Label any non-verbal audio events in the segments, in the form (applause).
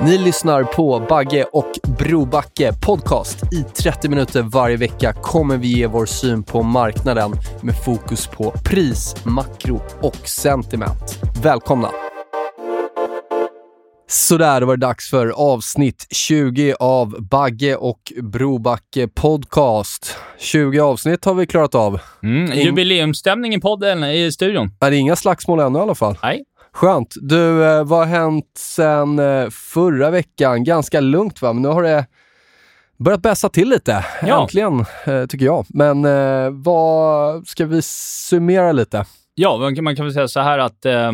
Ni lyssnar på Bagge och Brobacke Podcast. I 30 minuter varje vecka kommer vi ge vår syn på marknaden med fokus på pris, makro och sentiment. Välkomna! Sådär, då var det dags för avsnitt 20 av Bagge och Brobacke Podcast. 20 avsnitt har vi klarat av. Mm, jubileumsstämning i podden, i studion. Är det inga slagsmål ännu i alla fall? Nej. Skönt. Du, eh, vad har hänt sen eh, förra veckan? Ganska lugnt va, men nu har det börjat bäsa till lite. Ja. Äntligen, eh, tycker jag. Men vad ska vi summera lite? Ja, man kan, man kan väl säga så här att eh,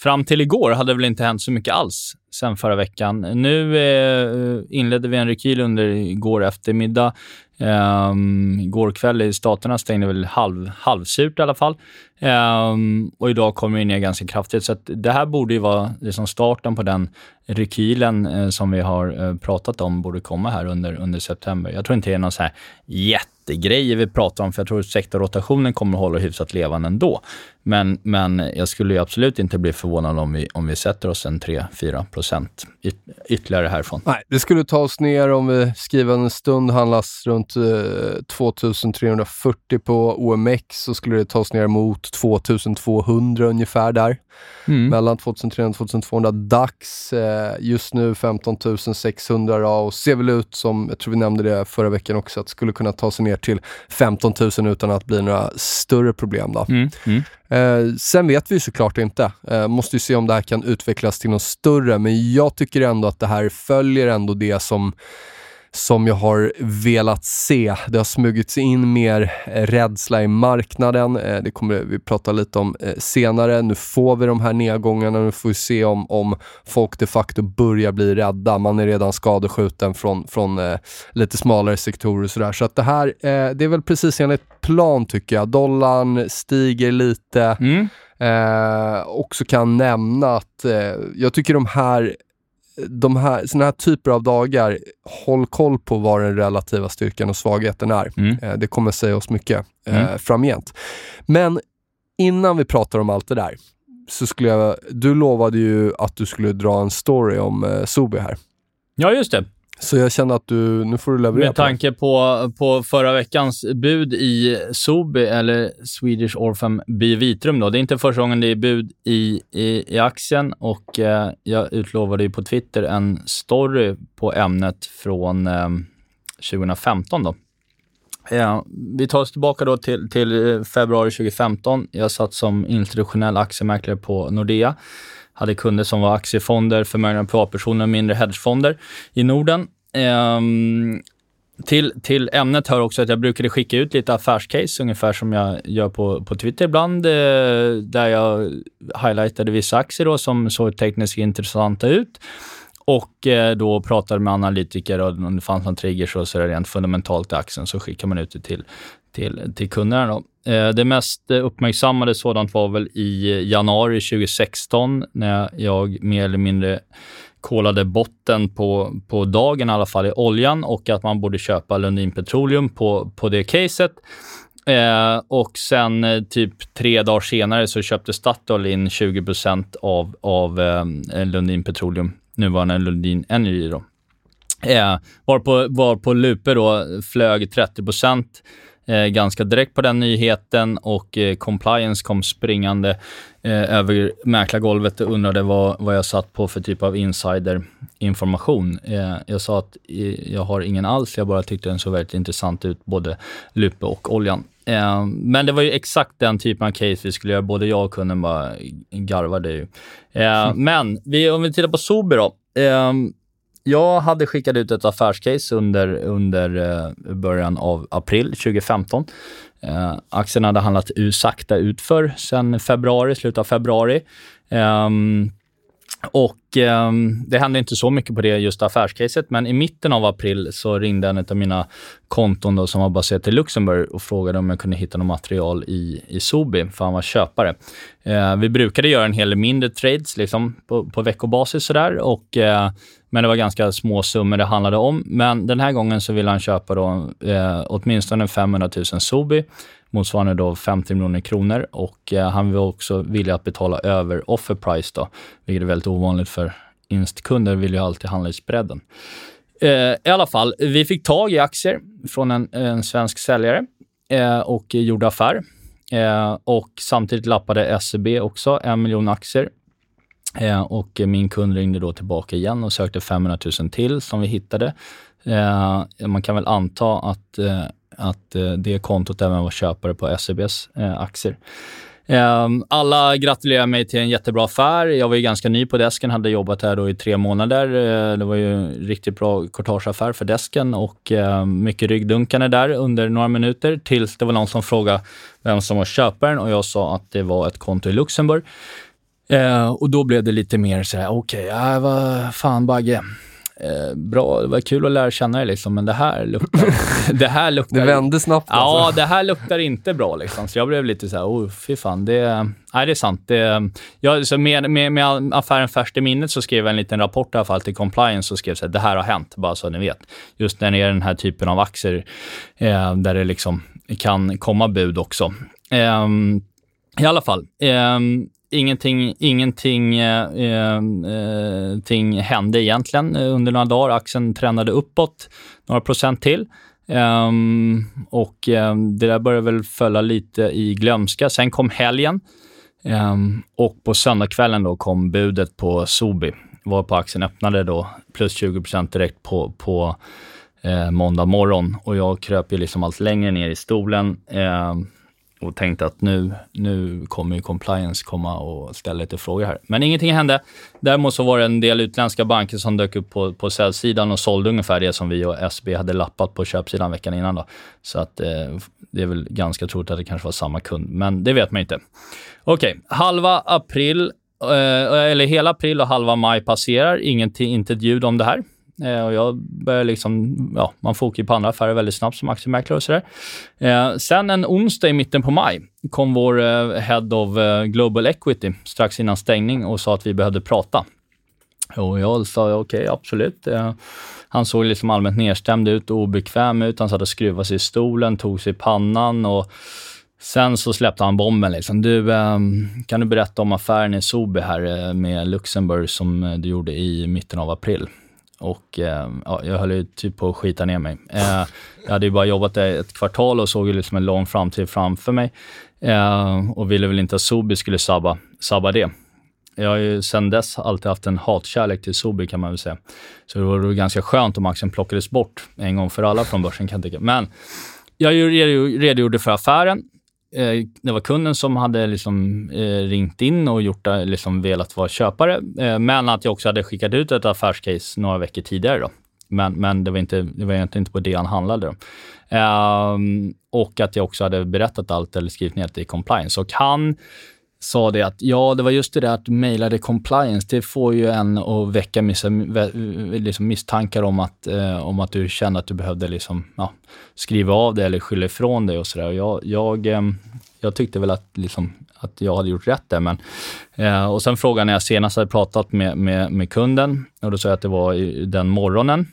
fram till igår hade det väl inte hänt så mycket alls sen förra veckan. Nu eh, inledde vi en rekyl under igår eftermiddag. Um, igår kväll i Staterna stängde väl halv, halvsurt i alla fall. Um, och idag kommer vi ner ganska kraftigt. Så det här borde ju vara liksom starten på den rekylen eh, som vi har eh, pratat om borde komma här under, under september. Jag tror inte det är någon så här jättegrejer vi pratar om, för jag tror att sektorrotationen kommer att hålla hyfsat levande ändå. Men, men jag skulle ju absolut inte bli förvånad om vi, om vi sätter oss en 3-4 procent yt, ytterligare härifrån. Nej, det skulle ta oss ner om vi skriver en stund handlas runt eh, 2340 på OMX så skulle det ta oss ner mot 2200 ungefär där. Mm. Mellan 2300 och 2200 dags. Eh, just nu 15 600 då, och ser väl ut som, jag tror vi nämnde det förra veckan också, att skulle kunna ta sig ner till 15 000 utan att bli några större problem. Då. Mm. Mm. Eh, sen vet vi såklart inte. Eh, måste ju se om det här kan utvecklas till något större, men jag tycker ändå att det här följer ändå det som som jag har velat se. Det har smugit sig in mer eh, rädsla i marknaden. Eh, det kommer vi prata lite om eh, senare. Nu får vi de här nedgångarna. Nu får vi se om, om folk de facto börjar bli rädda. Man är redan skadeskjuten från, från lite smalare sektorer och sådär. Så att det här, det är väl precis enligt plan tycker jag. Dollarn stiger lite. Mm. Eh, också kan nämna att eh, jag tycker de här de här, såna här typer av dagar, håll koll på vad den relativa styrkan och svagheten är. Mm. Eh, det kommer säga oss mycket eh, Mm. framgent. Men innan vi pratar om allt det där, så skulle jag, du lovade ju att du skulle dra en story om eh, Sobi här. Ja, just det. Så jag känner att du, nu får du leverera Med tanke på, på förra veckans bud i Sobi, eller Swedish Orphan Biovitrum. Då. Det är inte första gången det är bud i, i, i aktien och eh, jag utlovade ju på Twitter en story på ämnet från eh, 2015. Då. Eh, vi tar oss tillbaka då till, till eh, februari 2015. Jag satt som institutionell aktiemäklare på Nordea. Hade kunder som var aktiefonder, förmögna privatpersoner och mindre hedgefonder i Norden. Ehm, till, till ämnet hör också att jag brukade skicka ut lite affärscase, ungefär som jag gör på, på Twitter ibland, eh, där jag highlightade vissa aktier då, som såg tekniskt intressanta ut. Och eh, då pratade med analytiker och om det fanns någon trigger så, så där rent fundamentalt i aktien så skickar man ut det till, till, till kunderna. Då. Eh, det mest uppmärksammade sådant var väl i januari 2016 när jag mer eller mindre kolade botten på, på dagen i alla fall i oljan och att man borde köpa Lundin Petroleum på, på det caset. Eh, och sen eh, typ tre dagar senare så köpte Statoil in 20 av, av eh, Lundin Petroleum, nuvarande Lundin Energy. Då. Eh, var, på, var på Lupe då flög 30 ganska direkt på den nyheten och eh, compliance kom springande eh, över mäklargolvet och undrade vad, vad jag satt på för typ av insiderinformation. Eh, jag sa att eh, jag har ingen alls, jag bara tyckte den såg väldigt intressant ut, både Lupe och oljan. Eh, men det var ju exakt den typen av case vi skulle göra. Både jag och kunden bara garvade ju. (laughs) Men vi, om vi tittar på Sobi då jag hade skickat ut ett affärscase under, under eh, början av april 2015. Eh, aktien hade handlat sakta utför sen februari, slutet av februari. Um, och eh, Det hände inte så mycket på det just affärscaset, men i mitten av april så ringde en av mina konton då, som var baserat i Luxemburg och frågade om jag kunde hitta något material i, i Sobi, för han var köpare. Eh, vi brukade göra en hel del mindre trades liksom, på, på veckobasis sådär, och, eh, men det var ganska små summor det handlade om. Men den här gången så ville han köpa då, eh, åtminstone 500 000 Sobi motsvarande då 50 miljoner kronor och eh, han var också villig att betala över offer price då, vilket är väldigt ovanligt för instkunder vill ju alltid handla i spreaden. Eh, I alla fall, vi fick tag i aktier från en, en svensk säljare eh, och gjorde affär. Och samtidigt lappade SEB också en miljon aktier. Och min kund ringde då tillbaka igen och sökte 500 000 till som vi hittade. Man kan väl anta att att eh, det kontot även var köpare på SEBs eh, aktier. Ehm, alla gratulerar mig till en jättebra affär. Jag var ju ganska ny på desken, hade jobbat här då i tre månader. Eh, det var ju en riktigt bra courtageaffär för desken och ehm, mycket ryggdunkande där under några minuter tills det var någon som frågade vem som var köparen och jag sa att det var ett konto i Luxemburg. och då blev det lite mer så här, okej, okay, äh, vad fan Bagge, eh, bra, det var kul att lära känna dig liksom, men det här luktar... (laughs) det här luktar... Det vände snabbt alltså. Ja, det här luktar inte bra liksom. Så jag blev lite så här, oh, fy fan. Det, nej, det är sant. Det, jag, så med, med, med affären färskt i minnet så skrev jag en liten rapport i alla fall till compliance och skrev så här, det här har hänt, bara så ni vet. Just när det är den här typen av aktier eh, där det liksom kan komma bud också. Eh, I alla fall. Eh, ingenting, ingenting eh, eh, eh, ting hände egentligen eh, under några dagar. Aktien trendade uppåt några procent till. Um, och um, det där började väl följa lite i glömska. Sen kom helgen um, och på söndagskvällen då kom budet på Sobi, varpå aktien öppnade då plus 20% direkt på, på eh, måndag morgon. Och jag kröp ju liksom allt längre ner i stolen. Eh, och tänkte att nu, nu kommer ju compliance komma och ställa lite frågor här. Men ingenting hände. Däremot så var det en del utländska banker som dök upp på, på säljsidan och sålde ungefär det som vi och SB hade lappat på köpsidan veckan innan. Då. Så att eh, det är väl ganska troligt att det kanske var samma kund, men det vet man inte. Okej, okay. halva april, eh, eller hela april och halva maj passerar. Ingenting, inte ett ljud om det här. Eh, och jag började liksom, ja, man får ju på andra affärer väldigt snabbt som aktiemäklare och sådär. Eh, sen en onsdag i mitten på maj kom vår eh, Head of eh, Global Equity strax innan stängning och sa att vi behövde prata. Och jag sa okej, okay, absolut. Eh, han såg liksom allmänt nedstämd ut och obekväm ut. Han satt och skruvade sig i stolen, tog sig i pannan och Sen så släppte han bomben. Liksom. Du, ehm, kan du berätta om affären i Sobi här eh, med Luxemburg som eh, du gjorde i mitten av april? Och eh, ja, jag höll ju typ på att skita ner mig. Eh, jag hade ju bara jobbat där ett kvartal och såg ju liksom en lång framtid framför mig. Eh, och ville väl inte att Sobi skulle sabba, sabba det. Jag har ju sedan dess alltid haft en hatkärlek till Sobi kan man väl säga. Så det var ganska skönt om aktien plockades bort en gång för alla från börsen kan jag tycka. Men jag redogjorde för affären. Eh, det var kunden som hade liksom, eh, ringt in och gjort, liksom, velat vara köpare. Eh, men att jag också hade skickat ut ett affärscase några veckor tidigare. Då. Men, men det var, inte, det var egentligen inte på det han handlade. Då. Um, och att jag också hade berättat allt eller skrivit ner det i compliance. Och han sa det att ja, det var just det där att mejla compliance. Det får ju en att väcka miss, liksom misstankar om att, eh, om att du kände att du behövde liksom, ja, skriva av det eller skylla ifrån dig och sådär. Jag, jag, eh, jag tyckte väl att, liksom, att jag hade gjort rätt där. Men, eh, och sen frågade när jag senast hade pratat med, med, med kunden och då sa jag att det var den morgonen.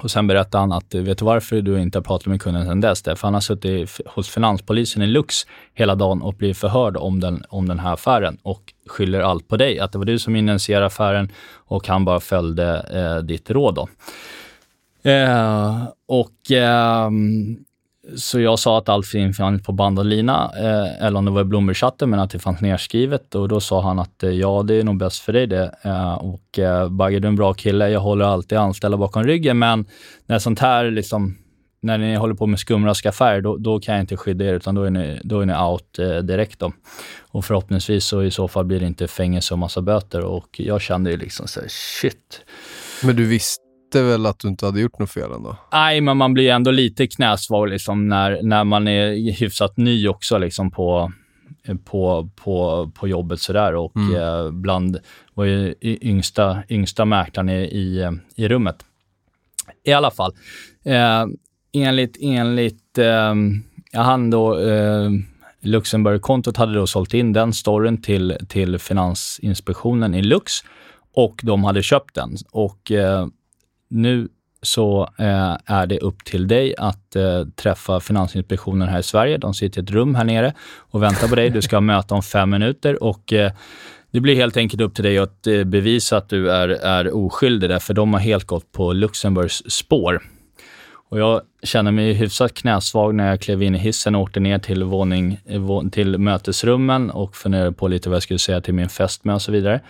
Och Sen berättade han att, vet du varför du inte har pratat med kunden sedan dess? För han har suttit hos finanspolisen i Lux hela dagen och blivit förhörd om den, om den här affären och skyller allt på dig. Att det var du som initierade affären och han bara följde eh, ditt råd. Då. Eh, och eh, så jag sa att allt fanns på band och lina, eh, eller om det var i Bloomberg-chatten, men att det fanns nedskrivet. Och då sa han att eh, ja, det är nog bäst för dig det. Eh, och eh, Bagge, du är en bra kille. Jag håller alltid anställda bakom ryggen, men när sånt här liksom när ni håller på med skumraskaffärer, då, då kan jag inte skydda er, utan då är ni, då är ni out eh, direkt. Då. Och förhoppningsvis så i så fall blir det inte fängelse och massa böter. Och jag kände ju liksom så här, shit. Men du visste väl att du inte hade gjort något fel ändå? Nej, men man blir ändå lite knäsvag liksom när, när man är hyfsat ny också liksom på, på, på, på jobbet sådär. Och mm. eh, bland, var ju yngsta, yngsta mäklaren i, i, i rummet. I alla fall. Eh, enligt, enligt eh, han då, eh, Luxemburg-kontot hade då sålt in den storyn till, till Finansinspektionen i Lux och de hade köpt den. Och eh, nu så eh, är det upp till dig att eh, träffa Finansinspektionen här i Sverige. De sitter i ett rum här nere och väntar på dig. Du ska (laughs) ha möte om fem minuter och eh, det blir helt enkelt upp till dig att eh, bevisa att du är, är oskyldig, där, för de har helt gått på Luxemburgs spår. Och jag känner mig hyfsat knäsvag när jag klev in i hissen och åkte ner till, våning, eh, till mötesrummen och funderade på lite vad jag skulle säga till min fästmö och så vidare.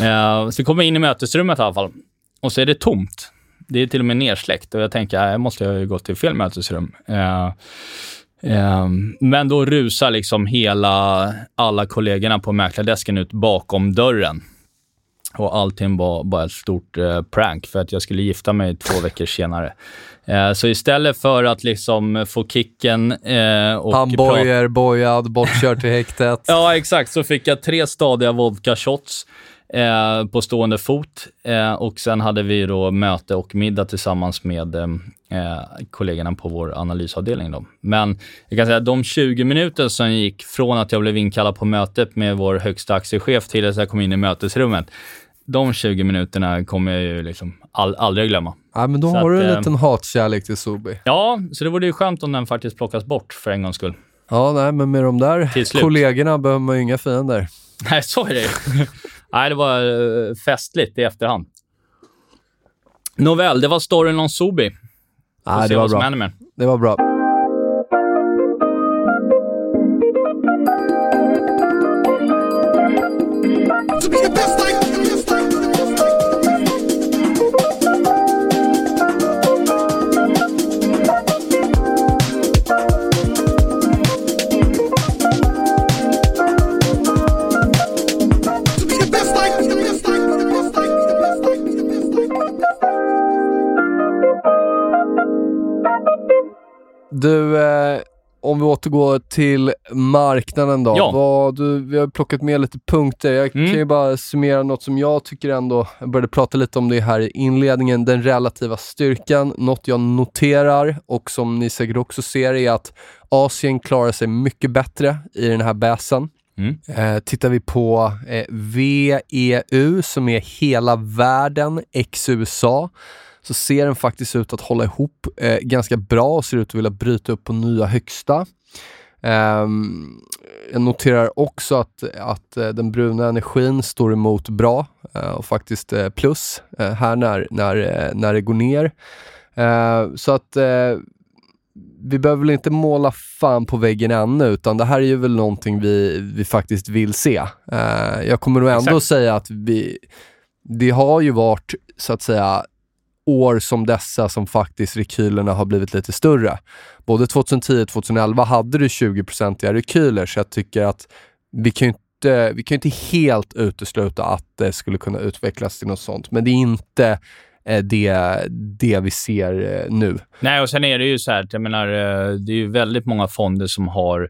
Eh, så kom jag in i mötesrummet i alla fall. Och så är det tomt. Det är till och med nersläckt och jag tänker, att jag måste ha gått till fel mötesrum. Eh, eh, men då rusar liksom hela, alla kollegorna på mäklardesken ut bakom dörren. Och allting var bara ett stort eh, prank för att jag skulle gifta mig två veckor senare. Eh, så istället för att liksom få kicken eh, och... Handbojor, bojad, bortkörd till häktet. (laughs) ja, exakt. Så fick jag tre stadiga vodka-shots eh, på stående fot. Eh, och sen hade vi då möte och middag tillsammans med eh, eh kollegorna på vår analysavdelning. Då. Men jag kan säga att de 20 minuter som gick från att jag blev inkallad på mötet med vår högsta aktiechef till att jag kom in i mötesrummet, de 20 minuterna kommer jag ju liksom all, aldrig glömma. Ja, men då så har att, du en eh, liten hatkärlek till Sobi. Ja, så det vore ju skönt om den faktiskt plockas bort för en gångs skull. Ja, nej, men med de där kollegorna behöver man ju inga fiender. Nej, så är det (laughs) Nej, det var uh, festligt i efterhand. Nåväl, det var storyn om Sobi. Nej, det var bra. Det var bra. Om vi återgår till marknaden då. Ja. Vad, du, vi har plockat med lite punkter. Jag mm. kan ju bara summera något som jag tycker ändå, jag började prata lite om det här i inledningen, den relativa styrkan. Något jag noterar och som ni säkert också ser är att Asien klarar sig mycket bättre i den här bäsen. Mm. Eh, tittar vi på eh, VEU som är hela världen, ex-USA, så ser den faktiskt ut att hålla ihop eh, ganska bra och ser ut att vilja bryta upp på nya högsta. Um, jag noterar också att, att uh, den bruna energin står emot bra uh, och faktiskt uh, plus här när, när, när det går ner. så att vi behöver väl inte måla fan på väggen ännu, utan det här är ju väl någonting vi, vi faktiskt vill se. jag kommer nog ändå Exakt. säga att vi, det har ju varit, så att säga, år som dessa som faktiskt rekylerna har blivit lite större. Både 2010 och 2011 hade du 20-procentiga rekyler, så jag tycker att vi kan inte, vi kan inte helt utesluta att det skulle kunna utvecklas till något sånt, men det är inte eh, det, det vi ser eh, nu. Nej, och sen är det ju så här, jag menar, eh, det är ju väldigt många fonder som har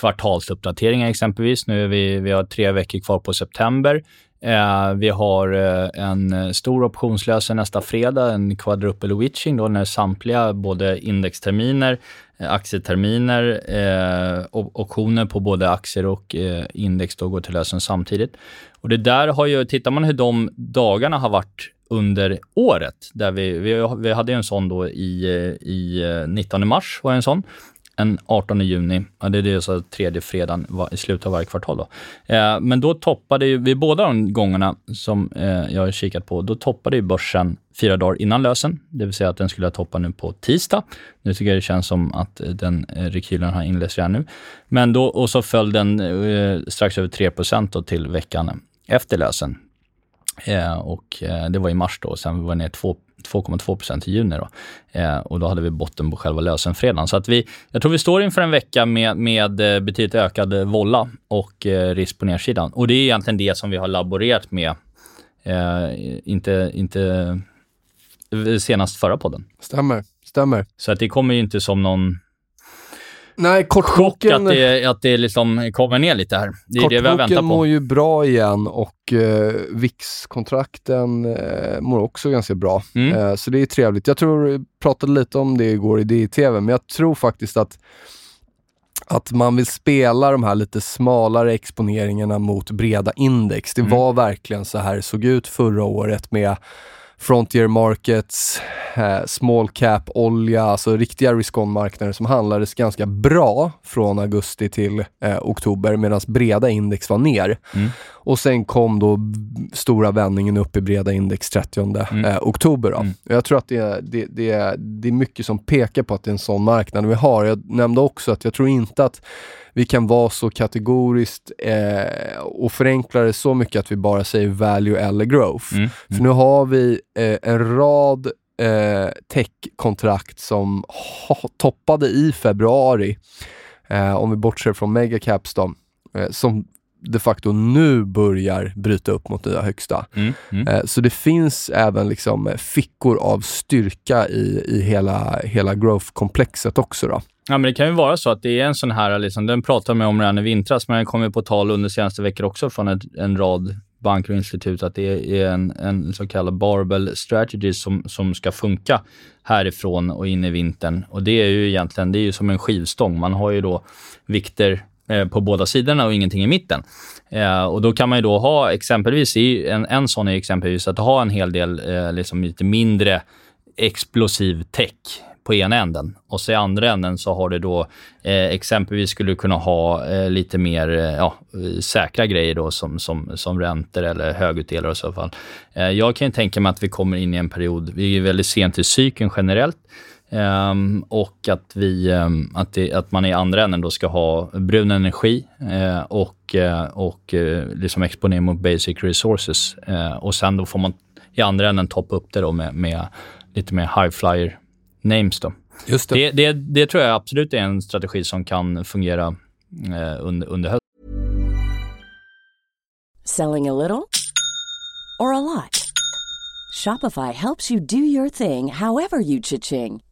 kvartalsuppdateringar exempelvis. Nu är vi, vi har tre veckor kvar på september. Eh, vi har eh, en eh, stor optionslösen nästa fredag, en quadruple witching då när samtliga både indexterminer, eh, aktieterminer, eh, optioner på både aktier och eh, index då går till lösen samtidigt. Och det där har ju, tittar man hur de dagarna har varit under året. Där vi, vi, vi hade en sån då i, eh, i eh, 19 mars, var en sån en 18 juni, ja, det är det så tredje fredagen i slutet av varje kvartal. Då. Eh, men då toppade ju, vid båda de gångerna som eh, jag har kikat på, då toppade ju börsen fyra dagar innan lösen, det vill säga att den skulle ha toppat nu på tisdag. Nu tycker jag det känns som att eh, den eh, rekylen har inletts redan nu. Men då, och så föll den eh, strax över 3 då till veckan efter lösen. Eh, och eh, det var i mars då, sen var det ner 2 2,2 procent i juni. Då. Eh, och då hade vi botten på själva lösenfredagen. Så att vi, jag tror vi står inför en vecka med, med betydligt ökad volla och risk på nedsidan. Och det är egentligen det som vi har laborerat med, inte, inte senast förra podden. Stämmer, stämmer. Så att det kommer ju inte som någon Nej, kortboken... Chock att det, att det liksom kommer ner lite här. Det är det vi har väntat på. mår ju bra igen och eh, VIX-kontrakten eh, mår också ganska bra. Mm. Eh, så det är trevligt. Jag tror, vi pratade lite om det igår i DI-TV, men jag tror faktiskt att att man vill spela de här lite smalare exponeringarna mot breda index. Det mm. var verkligen så här det såg ut förra året med Frontier Markets, eh, small cap, olja, alltså riktiga risk-on-marknader som handlades ganska bra från augusti till eh, oktober medan breda index var ner. Mm. Och sen kom då stora vändningen upp i breda index 30 mm. eh, oktober. Mm. Jag tror att det, det, det, det är mycket som pekar på att det är en sån marknad vi har. Jag nämnde också att jag tror inte att vi kan vara så kategoriskt eh, och förenkla det så mycket att vi bara säger value eller growth. Mm. För mm. nu har vi eh, en rad eh, tech-kontrakt som toppade i februari, eh, om vi bortser från megacaps då, eh, som de facto nu börjar bryta upp mot nya högsta. Mm, mm. Eh, så det finns även liksom fickor av styrka i, i hela, hela growth-komplexet också. Då. Ja, men det kan ju vara så att det är en sån här, liksom, den pratade man om redan i vintras, men den kommer på tal under senaste veckor också från ett, en rad banker och institut, att det är en, en så kallad barbell strategy som, som ska funka härifrån och in i vintern. Och det är ju egentligen, det är ju som en skivstång. Man har ju då vikter eh, Eh, på båda sidorna och ingenting i mitten. Eh, och då kan man ju då ha exempelvis, en, en sån är exempelvis att ha en hel del eh, liksom lite mindre explosiv tech på ena änden. Och så i andra änden så har du då eh, exempelvis skulle du kunna ha eh, lite mer eh, ja, säkra grejer då som, som, som räntor eller högutdelare i så fall. Eh, jag kan tänka mig att vi kommer in i en period, vi är väldigt sent i cykeln generellt. Um, och att, vi, um, att, det, att man i andra änden då ska ha brun energi uh, och, uh, och uh, liksom exponering mot basic resources. och sen då får man i andra änden toppa upp det då med, med lite mer high flyer names. Då. Just det. Det, det, det tror jag absolut är en strategi som kan fungera under, under hösten. Selling a little or a lot? Shopify helps you do your thing however you cha-ching.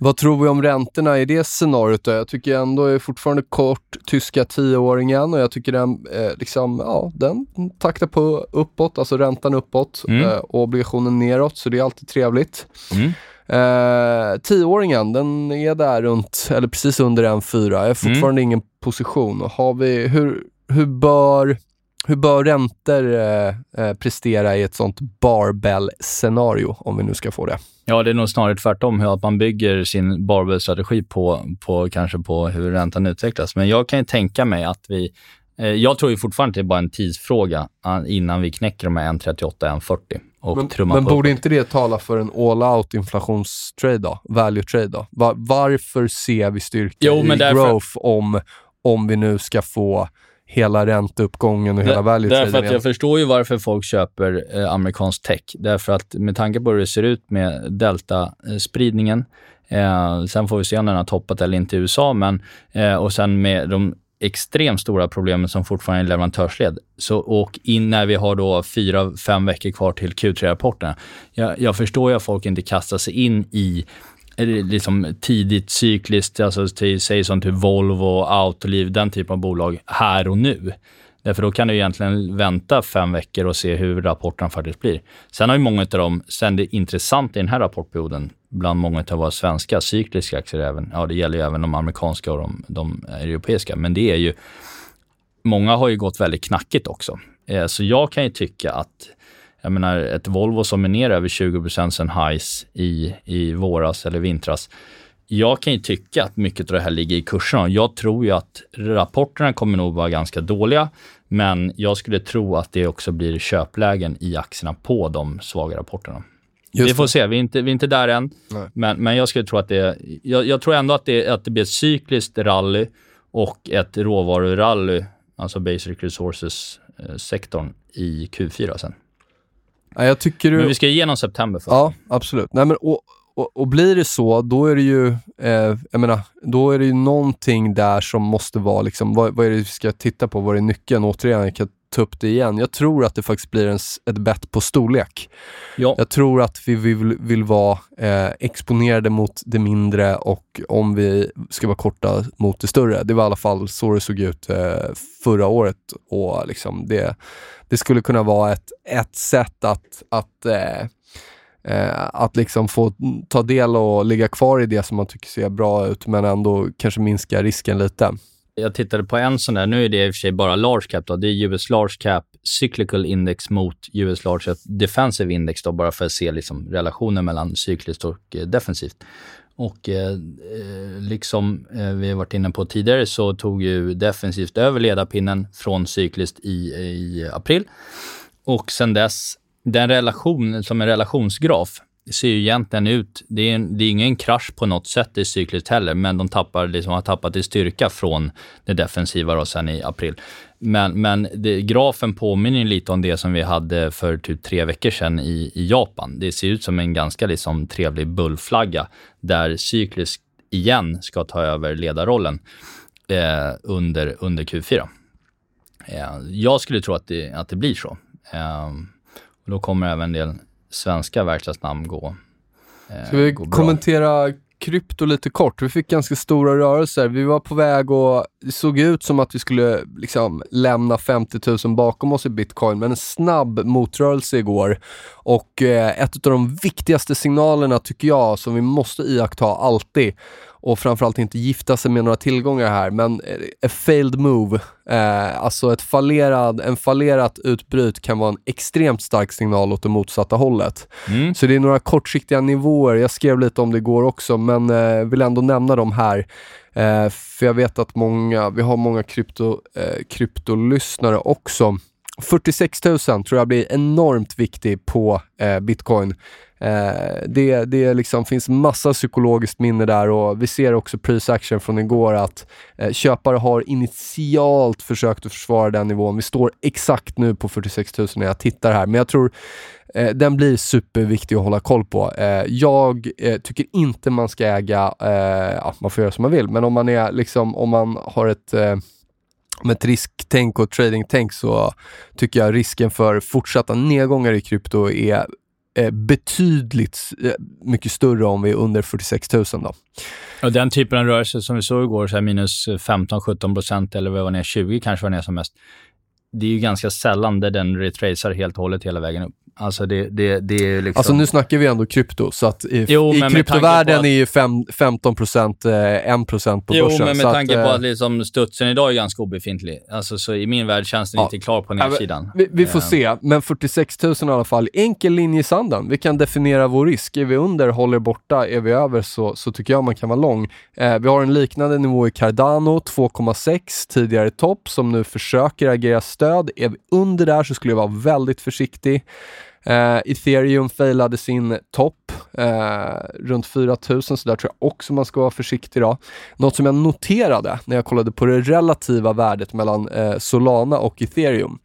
Vad tror vi om räntorna i det scenariot? Då? Jag tycker ändå är fortfarande kort tyska tioåringen och jag tycker den, eh, liksom, ja, den taktar på uppåt, alltså räntan uppåt mm. eh, och obligationen neråt, så det är alltid trevligt. Mm. Eh, tioåringen, den är där runt, eller precis under en fyra. Jag har fortfarande mm. ingen position. Har vi, hur, hur bör hur bör räntor eh, eh, prestera i ett sånt barbell-scenario, om vi nu ska få det? Ja, det är nog snarare tvärtom, hur att man bygger sin barbell-strategi på, på, kanske på hur räntan utvecklas. Men jag kan ju tänka mig att vi... Eh, jag tror ju fortfarande att det är bara en tidsfråga ah, innan vi knäcker de här 1,38, 1,40 och Men, trummar men på. borde inte det tala för en all-out inflationstrade då? Value trade då? Va- varför ser vi styrka Jo, i därför- growth om, om vi nu ska få hela ränteuppgången och hela value Därför att jag förstår ju varför folk köper eh, amerikansk tech. Därför att med tanke på hur det ser ut med delta-spridningen, eh, sen får vi se om den har toppat eller inte i USA, men, eh, och sen med de extremt stora problemen som fortfarande är i leverantörsled. Så, och in när vi har då fyra, fem veckor kvar till Q3-rapporterna. Jag, jag förstår ju att folk inte kastar sig in i liksom tidigt cykliskt, alltså till, säg som till Volvo, Autoliv, den typen av bolag här och nu. Därför då kan du egentligen vänta fem veckor och se hur rapporten faktiskt blir. Sen har ju många av dem, sen det intressanta i den här rapportperioden, bland många av våra svenska cykliska aktier, även, ja det gäller ju även de amerikanska och de, de europeiska, men det är ju, många har ju gått väldigt knackigt också. Eh, så jag kan ju tycka att jag menar, ett Volvo som är ner över 20 sen highs i, i våras eller vintras. Jag kan ju tycka att mycket av det här ligger i kurserna. Jag tror ju att rapporterna kommer nog vara ganska dåliga, men jag skulle tro att det också blir köplägen i aktierna på de svaga rapporterna. Just vi får det. se, vi är inte, vi är inte där än. Nej. Men, men jag skulle tro att det, jag, jag tror ändå att det, att det blir ett cykliskt rally och ett råvarurally, alltså basic resources-sektorn i Q4 sen. Ja, jag tycker du... Men vi ska igenom september först. Ja, absolut. Nej, men, och, och, och blir det så, då är det ju, eh, jag menar, då är det ju någonting där som måste vara, liksom, vad, vad är det vi ska titta på? Vad är nyckeln? Återigen, jag kan ta upp det igen. Jag tror att det faktiskt blir en, ett bett på storlek. Ja. Jag tror att vi vill, vill vara eh, exponerade mot det mindre och om vi ska vara korta mot det större. Det var i alla fall så det såg ut eh, förra året och liksom det, det skulle kunna vara ett, ett sätt att, att eh, eh, att liksom få ta del och ligga kvar i det som man tycker ser bra ut, men ändå kanske minska risken lite. Jag tittade på en sån där, nu är det i och för sig bara large cap då. Det är US large cap cyclical index mot US large cap defensive index då, bara för att se liksom relationen mellan cykliskt och eh, defensivt. Och eh, eh, liksom eh, vi har varit inne på tidigare så tog ju defensivt över ledarpinnen från cykliskt i, i april. Och sen dess, den relation som en relationsgraf ser ju egentligen ut, det är, en, det är ingen krasch på något sätt i cykliskt heller, men de tappar, liksom, har tappat i styrka från det defensiva då sen i april. Men, men det, grafen påminner lite om det som vi hade för typ tre veckor sedan i, i Japan. Det ser ut som en ganska liksom, trevlig bullflagga där cykliskt igen ska ta över ledarrollen eh, under, under Q4. Eh, jag skulle tro att det, att det blir så. Eh, och då kommer även en del svenska verkstadsnamn gå, eh, Ska vi kommentera krypto lite kort? Vi fick ganska stora rörelser. Vi var på väg och det såg ut som att vi skulle liksom lämna 50 000 bakom oss i bitcoin, men en snabb motrörelse igår. Och eh, ett av de viktigaste signalerna tycker jag, som vi måste iaktta alltid, och framförallt inte gifta sig med några tillgångar här, men eh, a failed move, eh, alltså ett fallerad, en fallerat utbryt kan vara en extremt stark signal åt det motsatta hållet. Mm. Så det är några kortsiktiga nivåer. Jag skrev lite om det igår också, men eh, vill ändå nämna dem här. Eh, för jag vet att många, vi har många krypto, eh, kryptolyssnare också. 46 000 tror jag blir enormt viktig på eh, bitcoin. Eh, det det liksom finns massa psykologiskt minne där och vi ser också prisaction från igår att eh, köpare har initialt försökt att försvara den nivån. Vi står exakt nu på 46 000 när jag tittar här, men jag tror Eh, den blir superviktig att hålla koll på. Eh, jag eh, tycker inte man ska äga, eh, ja, man får göra som man vill, men om man är liksom, om man har ett eh, med ett risktänk och tradingtänk så tycker jag risken för fortsatta nedgångar i krypto är Eh, betydligt eh, mycket större om vi är under 46 000 då. Och den typen av rörelse som vi såg igår, så här minus 15-17 procent eller vad var ner, 20 kanske var ner som mest. Det är ju ganska sällan där den retracear helt och hållet hela vägen upp. Alltså det, det, det är liksom... Alltså nu snackar vi ändå krypto, så att i, Jo, i kryptovärlden att- är ju fem, 15 procent, eh, 1 procent på Jo, börsen. men med så tanke att, på eh, att liksom studsen idag är ganska obefintlig. Alltså, så i min värld känns den Ja. inte klar på nedsidan. Vi, vi får Eh, se, men 46 000 i alla fall. Enkel linje i sanden. Vi kan definiera vår risk. Är vi under, håller borta. Är vi över så, så tycker jag man kan vara lång. Eh, vi har en liknande nivå i Cardano, 2,6 tidigare topp som nu försöker agera stöd. Är vi under där så skulle jag vara väldigt försiktig. Eh, Ethereum failade sin topp eh, runt 4000 så där tror jag också man ska vara försiktig då. Något som jag noterade när jag kollade på det relativa värdet mellan eh, Solana och Ethereum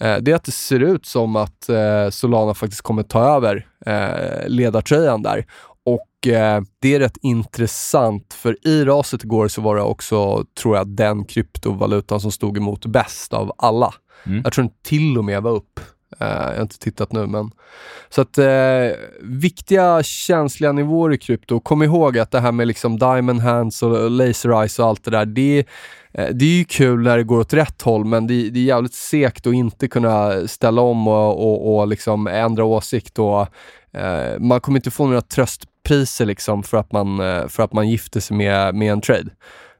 eh, det är att det ser ut som att eh, Solana faktiskt kommer ta över eh, ledartröjan där. Och det är rätt intressant för i raset igår så var det också, tror jag, den kryptovalutan som stod emot bäst av alla. Mm. Jag tror den till och med var upp. Eh, jag har inte tittat nu men. Så att eh, viktiga känsliga nivåer i krypto. Kom ihåg att det här med liksom diamond hands och laser eyes och allt det där, det är, eh, det är ju kul när det går åt rätt håll men det, det är jävligt segt att inte kunna ställa om och, och, och liksom ändra åsikt och eh, man kommer inte få några tröstpriser liksom för att man, eh, för att man gifter sig med, med en trade.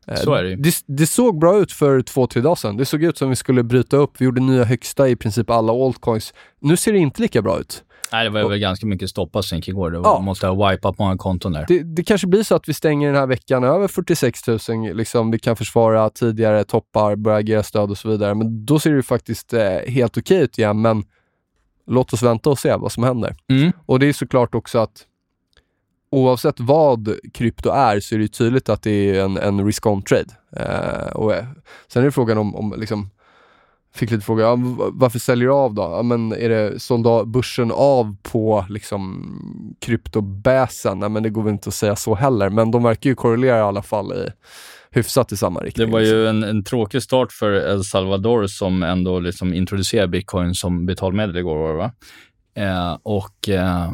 Eh, Så är det ju. det, det såg bra ut för två, tre dagar sedan. Det såg ut som vi skulle bryta upp. Vi gjorde nya högsta i princip alla altcoins. Nu ser det inte lika bra ut. Nej, det var väl ganska mycket stoppassynk igår. Det var, Ja. måste ha wipat många konton där. Det, det kanske blir så att vi stänger den här veckan över 46 000. Liksom, vi kan försvara tidigare toppar, börja agera stöd och så vidare. Men då ser det ju faktiskt eh, helt okej ut igen. Men låt oss vänta och se vad som händer. Mm. Och det är såklart också att oavsett vad krypto är så är det tydligt att det är en, en risk-on trade. Eh, och, eh, sen är det frågan om, om liksom, fick lite fråga, ja, varför säljer du av då? Ja, men är det av börsen av på liksom kryptobäsen? Nej men det går väl inte att säga så heller, men de verkar ju korrelera i alla fall i, hyfsat i samma Det riktning. var liksom. ju en, en tråkig start för El Salvador som ändå liksom introducerade bitcoin som betalmedel igår. Var det, va? Eh, och eh,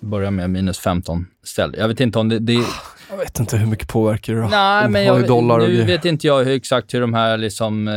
börjar med minus 15 ställd. Jag vet inte om det... det (sighs) Jag vet inte hur mycket påverkar det då? nej, men jag, dollar nu vet inte jag hur, exakt hur de här liksom... Eh,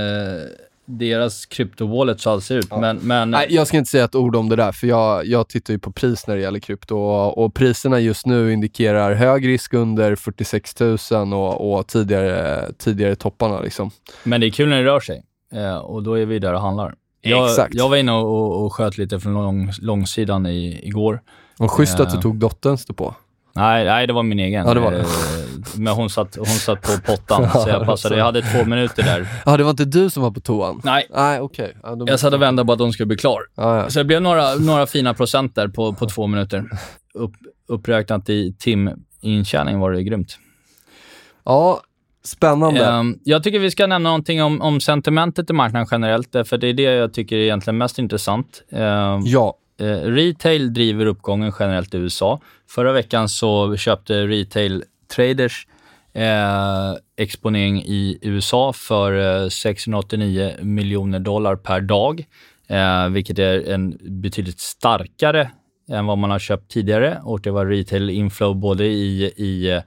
deras kryptowallets all ser ut. Men, men Nej, jag ska inte säga ett ord om det där, för jag, jag tittar ju på pris när det gäller krypto och, och priserna just nu indikerar hög risk under 46 000 och, och tidigare, tidigare topparna. Liksom. Men det är kul när det rör sig eh, och då är vi där och handlar. Jag, Exakt. jag var inne och, och, sköt lite från lång, långsidan i, igår. Och schysst att du Ja. tog dotterns stå på. Nej, nej, det var min egen. Ja, det var det. Eh, Men hon satt, hon satt på pottan, (laughs) så jag passade. Jag hade två minuter där. Ja, det var inte du som var på toan? Nej, Nej, okej. Ja, då- jag satt och väntade på att hon skulle bli klar. Ja, ja. Så det blev några, några fina procent där på, på två minuter. Upp, uppräknat i timintjäning var det grymt. ja spännande. Ehm, jag tycker vi ska nämna någonting om, om sentimentet i marknaden generellt, för det är det jag tycker är egentligen mest intressant. Ehm, ja, Eh, retail driver uppgången generellt i USA. Förra veckan så köpte retail traders eh, exponering i USA för eh, 689 miljoner dollar per dag, eh, vilket är en betydligt starkare än vad man har köpt tidigare. Och det var retail inflow både i, i, eh,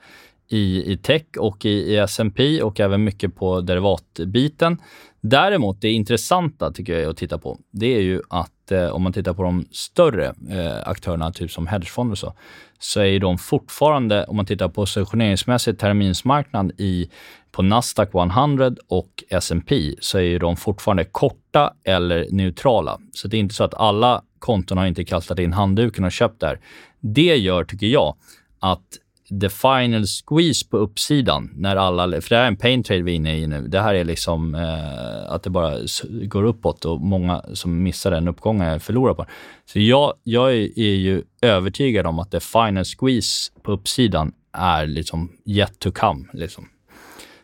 i, i tech och i, i S&P och även mycket på derivatbiten. Däremot, det intressanta tycker jag är att titta på, det är ju att eh, om man tittar på de större eh, aktörerna, typ som hedgefonder och så, så är ju de fortfarande, om man tittar på positioneringsmässigt terminsmarknad i, på Nasdaq 100 och S&P så är ju de fortfarande korta eller neutrala. Så det är inte så att alla konton har inte kastat in handduken och köpt där. Det gör, tycker jag, att the final squeeze på uppsidan när alla, för det här är en pain trade vi är inne i nu. Det här är liksom eh, att det bara går uppåt och många som missar den uppgången förlorar på den. Så jag, jag är, är ju övertygad om att the final squeeze på uppsidan är liksom yet to come. Liksom.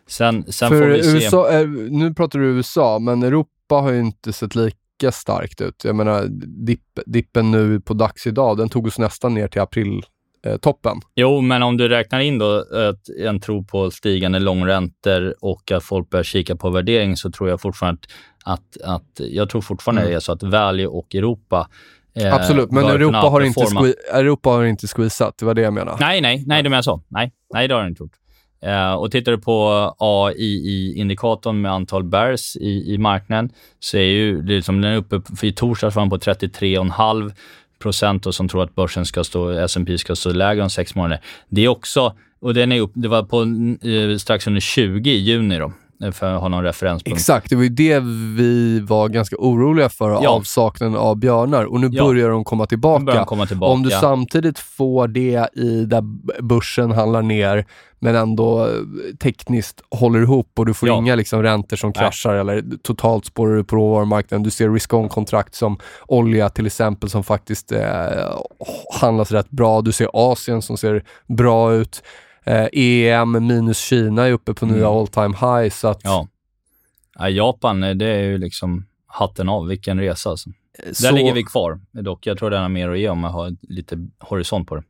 Sen, sen får för vi se. USA, eh, nu pratar du USA, men Europa har ju inte sett lika starkt ut. Jag menar, dipp, dippen nu på dags idag, den tog oss nästan ner till april toppen. Jo, men om du räknar in då ett, en tro på stigande långräntor och att folk börjar kika på värdering så tror jag fortfarande att, att, att jag tror fortfarande Mm. det är så att value och Europa eh, Absolut, men Europa har, inte Europa har inte squeezat, det var det jag menade. Nej, nej, nej, det menar så. Nej, nej, det har den inte gjort. Eh, och tittar du på AII-indikatorn med antal bears i, i marknaden så är ju liksom, den är uppe, för i torsdags var den på 33,5 procent och som tror att börsen ska stå, S&P ska stå lägre om sex månader. Det är också, och den är upp, det var på eh, strax under 20 i juni då, för att ha någon referenspunkt. Exakt, det var ju det vi var ganska oroliga för, Ja. avsaknaden av björnar. Och nu Ja. börjar de komma tillbaka. Börjar komma tillbaka. Om du samtidigt får det i där börsen handlar ner, men ändå tekniskt håller ihop och du får Ja. inga liksom räntor som Nej. kraschar eller totalt spårar du på råvarumarknaden. Du ser risk-on-kontrakt som olja till exempel som faktiskt eh, handlas rätt bra. Du ser Asien som ser bra ut. Eh, EM minus Kina är uppe på nya Mm. all time high. Så att, Ja. ja. Japan, eh, det är ju liksom hatten av. Vilken resa alltså. Där så- ligger vi kvar dock. Jag tror den har mer att ge om man har lite horisont på det.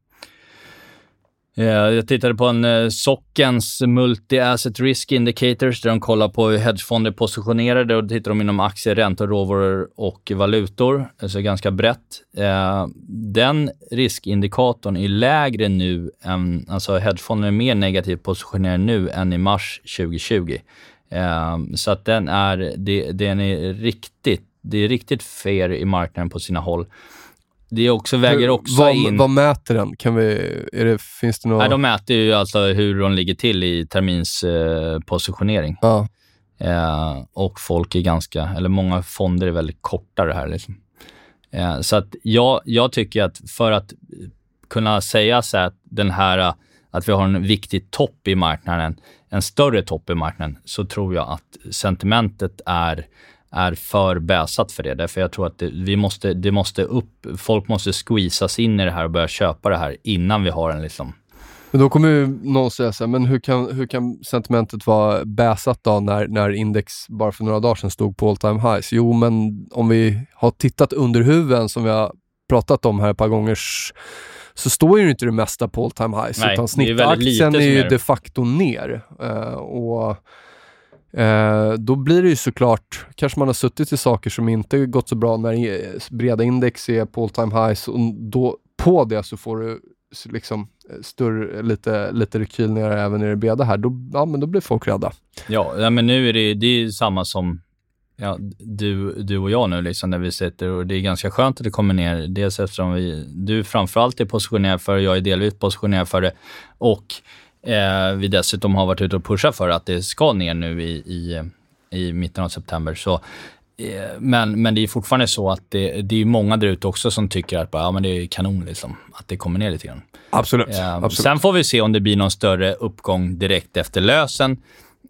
Eh, jag tittade på en eh, Sockens Multi-Asset Risk Indicators där de kollar på hur hedgefonder är positionerade och då tittar de inom aktier, räntor, råvaror och valutor. Alltså ganska brett. Eh, den riskindikatorn är lägre nu än, alltså hedgefonden är mer negativt positionerade nu än i mars 2020. Så att den är, den är riktigt, det är riktigt fair i marknaden på sina håll. Det är också, väger också vad, in... Vad mäter den? Kan vi, är det, finns det några... Nej, de mäter ju alltså hur de ligger till i terminspositionering. Eh, positionering. ja. eh, och folk är ganska, eller många fonder är väldigt kortare här. Liksom. Eh, så att jag, jag tycker att för att kunna säga så att den här, att vi har en viktig topp i marknaden, en större topp i marknaden, så tror jag att sentimentet är är för bäsat för det. Därför jag tror att det, vi måste, det måste upp, folk måste squeezas in i det här och börja köpa det här innan vi har en liksom Men då kommer ju någon säga så här, men hur kan, hur kan sentimentet vara bäsat då när, när index bara för några dagar sedan stod på all time highs? Jo, men om vi har tittat under huven som vi har pratat om här ett par gånger så står ju inte det mesta på all time highs, Nej, utan är snittaktien är ju är det. de facto ner. Eh, och eh, då blir det ju såklart, kanske man har suttit i saker som inte gått så bra när eh, breda index är på all time highs och då på det så får du liksom eh, större, lite, lite rekyl ner även i det breda här, då, ja, men då blir folk rädda. Ja, ja men nu är det, det är ju samma som ja, du, du och jag nu, liksom, när vi sitter och det är ganska skönt att det kommer ner. Dels eftersom vi, du framförallt är positionerad för det, jag är delvis positionerad för det och eh, vi dessutom har varit ute och pushat för att det ska ner nu i, i, i mitten av september. Så, eh, men, men det är fortfarande så att det, det är många där ute också som tycker att bara, ja, men det är kanon liksom, att det kommer ner lite grann. Absolut. Eh, Sen får vi se om det blir någon större uppgång direkt efter lösen,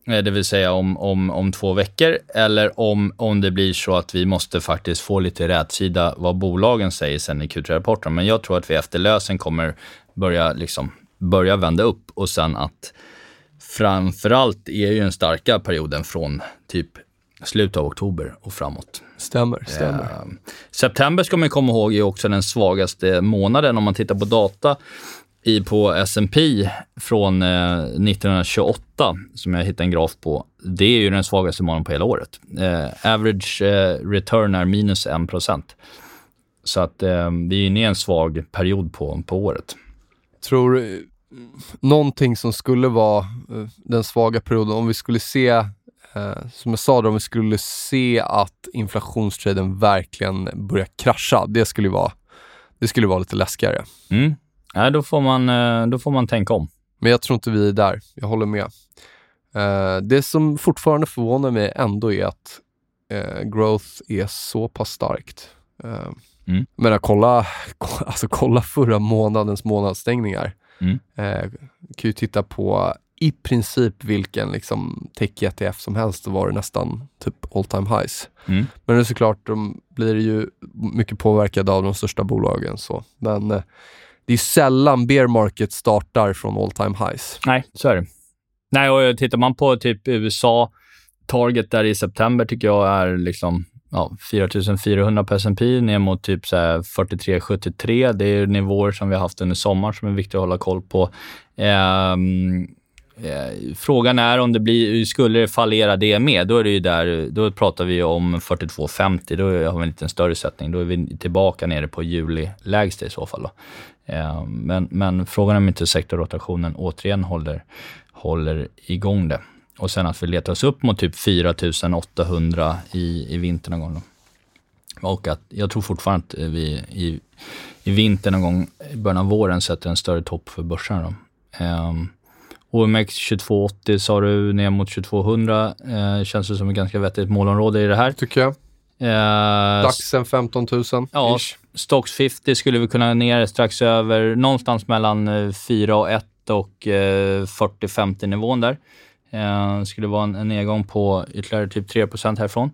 eh, det vill säga om, om, om två veckor, eller om, om det blir så att vi måste faktiskt få lite rätsida vad bolagen säger sen i Q3-rapporten. Men jag tror att vi efter lösen kommer börja, liksom, börja vända upp och sen att framförallt är ju den starka perioden från typ slutet av oktober och framåt. Stämmer, stämmer. Eh, September ska man komma ihåg är också den svagaste månaden om man tittar på data i, på S&P från eh, 1928 som jag hittade en graf på. Det är ju den svagaste månaden på hela året. Eh, average eh, return är minus 1 Så att eh, vi är inne i en svag period på, på året. tror eh, någonting som skulle vara eh, den svaga perioden, om vi skulle se, eh, som jag sa, då, om vi skulle se att inflationstraden verkligen börjar krascha, det skulle vara, det skulle vara lite läskigare. Mm. Ja, då, får man, eh, då får man tänka om. Men jag tror inte vi är där, jag håller med. Eh, det som fortfarande förvånar mig ändå är att eh, growth är så pass starkt. Mm. Jag menar, kolla, (laughs) alltså, kolla förra månadens månadsstängningar. Mm. Eh, kan ju titta på i princip vilken liksom, tech-ETF som helst, så var det nästan typ all time highs. Mm. Men det är såklart, de blir ju mycket påverkade av de största bolagen. Så. Men eh, det är sällan bear market startar från all time highs. Nej, så är det. Nej, och tittar man på typ USA, target där i september tycker jag är liksom ja, 4400 på S&P ner mot typ 43-73. Det är nivåer som vi har haft under sommaren som är viktiga att hålla koll på. Ehm, Eh, frågan är om det blir, skulle det fallera det med, då är det ju där, då pratar vi om 42,50. Då har vi en lite större sättning. Då är vi tillbaka nere på juli-lägsta i så fall. Då. Ehm, men, men frågan är om inte sektorrotationen återigen håller, håller igång det. Och sen att vi letar oss upp mot typ 4800 i, i vinter någon gång. Och att jag tror fortfarande att vi i, i vinter någon gång i början av våren sätter en större topp för börserna. Då. Um, OMX 2280 sa du ner mot 2200. Uh, känns det som ett ganska vettigt målområde i det här. Tycker jag. Uh, Daxen 15 000. Ja, ish. Stocks 50 skulle vi kunna ner strax över, någonstans mellan 4 och 1 och uh, 40-50 nivån där. Uh, skulle vara en, en nedgång på ytterligare typ 3% härifrån.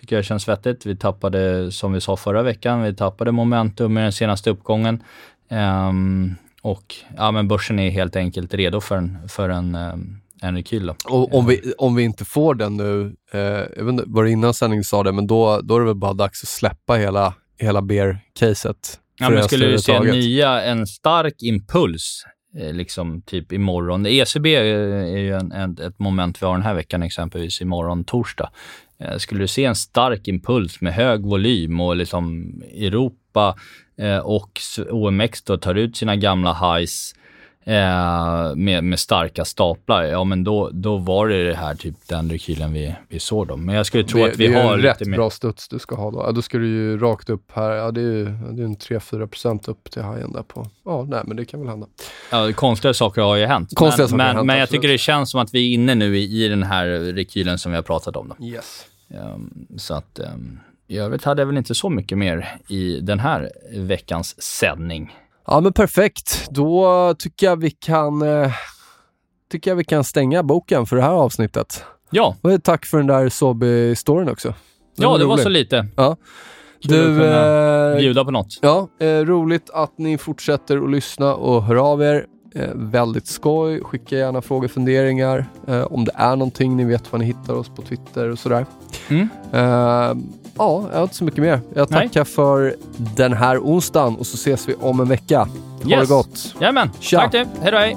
Tycker jag känns vettigt. Vi tappade, som vi sa förra veckan, vi tappade momentum i den senaste uppgången. Um, och ja, men börsen är helt enkelt redo för en, för en, um, en rekyl. Och om, vi, om vi inte får den nu, eh, jag vet inte, var det innan sändningen sa det, men då, då är det väl bara dags att släppa hela, hela bear-caset. Ja, men skulle du se nya, en stark impuls, eh, Eh, liksom typ imorgon. ECB eh, är ju en, en, ett moment vi har den här veckan, exempelvis imorgon torsdag. Eh, skulle du se en stark impuls med hög volym och liksom Europa och OMX då tar ut sina gamla highs eh, med, med starka staplar, ja men då, då var det det här typ den rekylen vi, vi såg då. Men jag skulle tro det, att vi har... Det är en rätt mer... bra studs du ska ha då. Ja, då ska du ju rakt upp här, ja det är ju det är en 3-4% upp till highen där på, ja nej men det kan väl hända. Ja, konstiga saker har ju hänt. Konstiga men, saker men, har hänt, men jag absolut. tycker det känns som att vi är inne nu i, i den här rekylen som vi har pratat om. Då. Yes. Um, så att um, i övrigt hade jag väl inte så mycket mer i den här veckans sändning. Ja men perfekt, då tycker jag vi kan eh, tycker jag vi kan stänga boken för det här avsnittet. Ja, Och tack för den där Sobi-storyn också. ja det var så lite. Ja. Du, kunna eh, bjuda på något. Ja, eh, roligt att ni fortsätter att lyssna och höra av er. Eh, väldigt skoj. Skicka gärna frågor och funderingar. Eh, om det är någonting, ni vet var ni hittar oss på Twitter och sådär. Mm. Ja, jag har inte så mycket mer. Jag Nej. tackar för den här onsdagen och så ses vi om en vecka. Ha det Yes. gott. Jajamän, Tja. tack du. Hej då, hej.